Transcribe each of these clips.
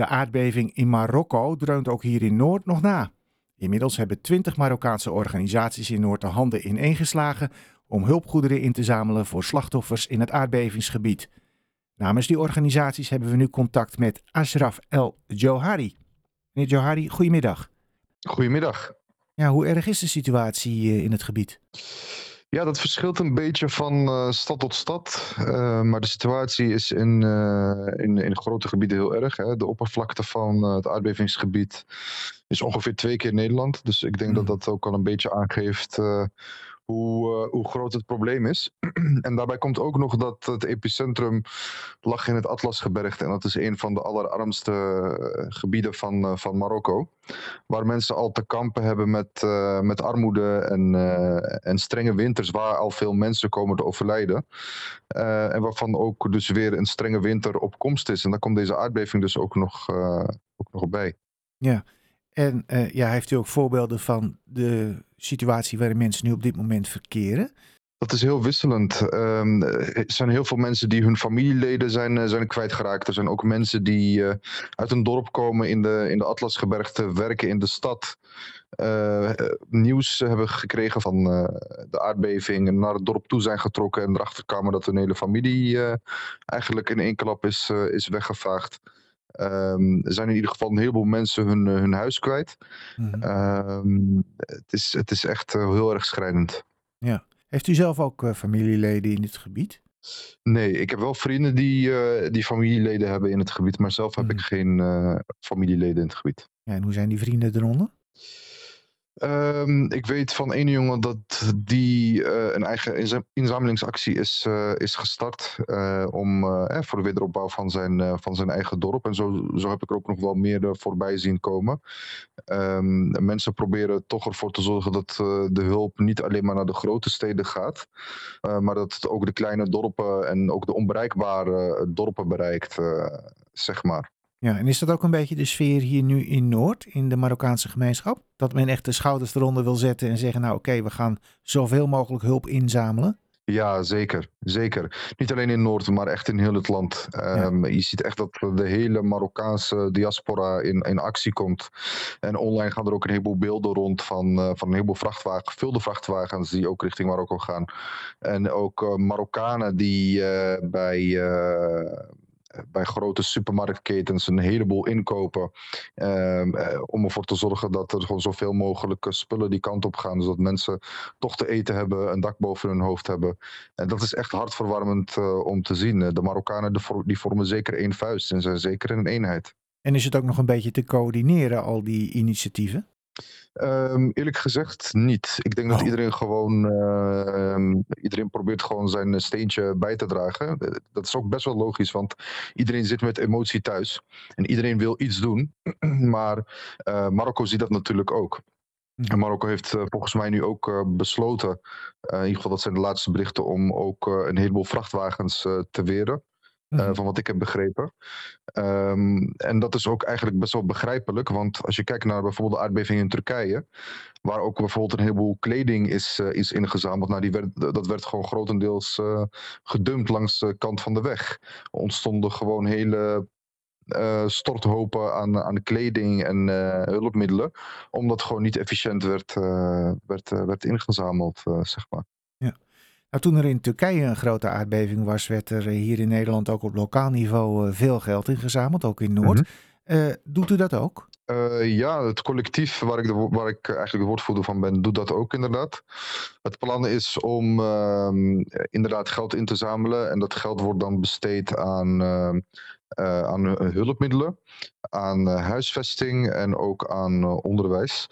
De aardbeving in Marokko dreunt ook hier in Noord nog na. Inmiddels hebben twintig Marokkaanse organisaties in Noord de handen ineengeslagen om hulpgoederen in te zamelen voor slachtoffers in het aardbevingsgebied. Namens die organisaties hebben we nu contact met Ashraf El Johari. Meneer Johari, goedemiddag. Goedemiddag. Ja, hoe erg is de situatie eh, in het gebied? Ja, dat verschilt een beetje van uh, stad tot stad. Uh, maar de situatie is in, uh, in, in grote gebieden heel erg. Hè. De oppervlakte van het aardbevingsgebied is ongeveer twee keer Nederland. Dus ik denk mm. dat dat ook al een beetje aangeeft hoe, uh, hoe groot het probleem is. en daarbij komt ook nog dat het epicentrum lag in het Atlasgebergte. En dat is een van de allerarmste uh, gebieden van, uh, van Marokko. Waar mensen al te kampen hebben met, met armoede en, en strenge winters. Waar al veel mensen komen te overlijden. en waarvan ook dus weer een strenge winter op komst is. En daar komt deze aardbeving dus ook nog, ook nog bij. Ja, en uh, ja, heeft u ook voorbeelden van de situatie waarin mensen nu op dit moment verkeren? Dat is heel wisselend. Um, er zijn heel veel mensen die hun familieleden zijn, eh, zijn kwijtgeraakt. Er zijn ook mensen die uh, uit een dorp komen in de, in de Atlasgebergte, werken in de stad. Nieuws hebben gekregen van de aardbeving en naar het dorp toe zijn getrokken en erachter kwamen dat hun hele familie eigenlijk in één klap is, is weggevaagd. Um, er zijn in ieder geval een heleboel mensen hun, eh, hun huis kwijt. Mm um, het, is, het is echt uh, heel erg schrijnend. Ja. Heeft u zelf ook uh, familieleden in dit gebied? Nee, ik heb wel vrienden die, uh, die familieleden hebben in het gebied, maar zelf heb mm. ik mhm. geen familieleden in het gebied. Ja, en hoe zijn die vrienden eronder? Um, ik weet van één jongen dat die uh, een eigen inzamelingsactie is, uh, is gestart uh, om, voor de wederopbouw van zijn, van zijn eigen dorp. En zo, zo heb ik er ook nog wel meer voorbij zien komen. Um, mensen proberen toch ervoor te zorgen dat de hulp niet alleen maar naar de grote steden gaat, maar dat het ook de kleine dorpen en ook de onbereikbare dorpen bereikt, zeg maar. Ja, en is dat ook een beetje de sfeer hier nu in Noord, in de Marokkaanse gemeenschap? Dat men echt de schouders eronder wil zetten en zeggen, nou oké, we gaan zoveel mogelijk hulp inzamelen? Ja, zeker. Zeker. Niet alleen in Noord, maar echt in heel het land. Um, Je ziet echt dat de hele Marokkaanse diaspora in, in actie komt. En online gaan er ook een heleboel beelden rond van, uh, van een heleboel vrachtwagens, gevulde vrachtwagens die ook richting Marokko gaan. En ook uh, Marokkanen die uh, bij bij grote supermarktketens een heleboel inkopen. Um, om ervoor te zorgen dat er gewoon zoveel mogelijk spullen die kant op gaan. Zodat mensen toch te eten hebben, een dak boven hun hoofd hebben. En dat is echt hartverwarmend om te zien. De Marokkanen die vormen zeker één vuist en zijn zeker een eenheid. En is het ook nog een beetje te coördineren, al die initiatieven? Um, eerlijk gezegd niet. Ik denk oh. dat iedereen gewoon, uh, iedereen probeert gewoon zijn steentje bij te dragen. Dat is ook best wel logisch, want iedereen zit met emotie thuis. En iedereen wil iets doen. maar uh, Marokko ziet dat natuurlijk ook. En Marokko heeft uh, volgens mij nu ook uh, besloten, in ieder geval dat zijn de laatste berichten, om ook een heleboel vrachtwagens te weren. Uh, van wat ik heb begrepen. Um, en dat is ook eigenlijk best wel begrijpelijk, want als je kijkt naar bijvoorbeeld de aardbeving in Turkije, waar ook bijvoorbeeld een heleboel kleding is, uh, is ingezameld, nou, die werd, dat werd gewoon grotendeels uh, gedumpt langs de kant van de weg. Er ontstonden gewoon hele storthopen aan, aan kleding en hulpmiddelen, omdat gewoon niet efficiënt werd, werd, werd ingezameld, zeg maar. Nou, toen er in Turkije een grote aardbeving was, werd er hier in Nederland ook op lokaal niveau eh, veel geld ingezameld, ook in Noord. Mm -hmm. uh, doet u dat ook? Uh, ja, het collectief waar ik, de, waar ik eigenlijk de woordvoerder van ben, doet dat ook inderdaad. Het plan is om uh, inderdaad geld in te zamelen en dat geld wordt dan besteed aan ehm, uh, aan hulpmiddelen, aan uh, huisvesting en ook aan onderwijs.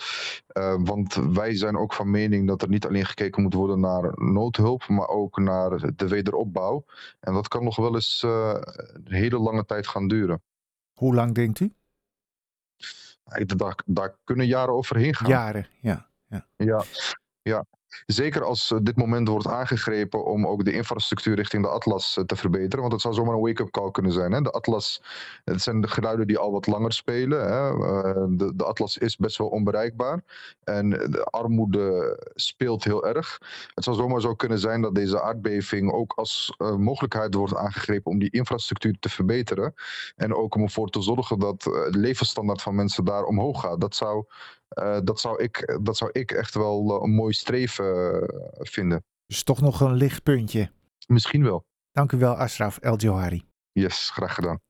want wij zijn ook van mening dat er niet alleen gekeken moet worden naar noodhulp, maar ook naar de wederopbouw. En dat kan nog wel eens een hele lange tijd gaan duren. Hoe lang denkt u? Daar, daar kunnen jaren overheen gaan. Jaren, ja. Ja, ja. ja. Zeker als dit moment wordt aangegrepen om ook de infrastructuur richting de Atlas te verbeteren. Want het zou zomaar een wake-up call kunnen zijn. Hè? De Atlas, het zijn de geluiden die al wat langer spelen. Hè? De, de, Atlas is best wel onbereikbaar. En de armoede speelt heel erg. Het zou zomaar zo kunnen zijn dat deze aardbeving ook als mogelijkheid wordt aangegrepen om die infrastructuur te verbeteren. En ook om ervoor te zorgen dat de levensstandaard van mensen daar omhoog gaat. Dat zou uh, dat, zou ik, dat zou ik echt wel uh, een mooi streven uh, vinden. Dus toch nog een lichtpuntje? Misschien wel. Dank u wel, Ashraf El Johari. Yes, graag gedaan.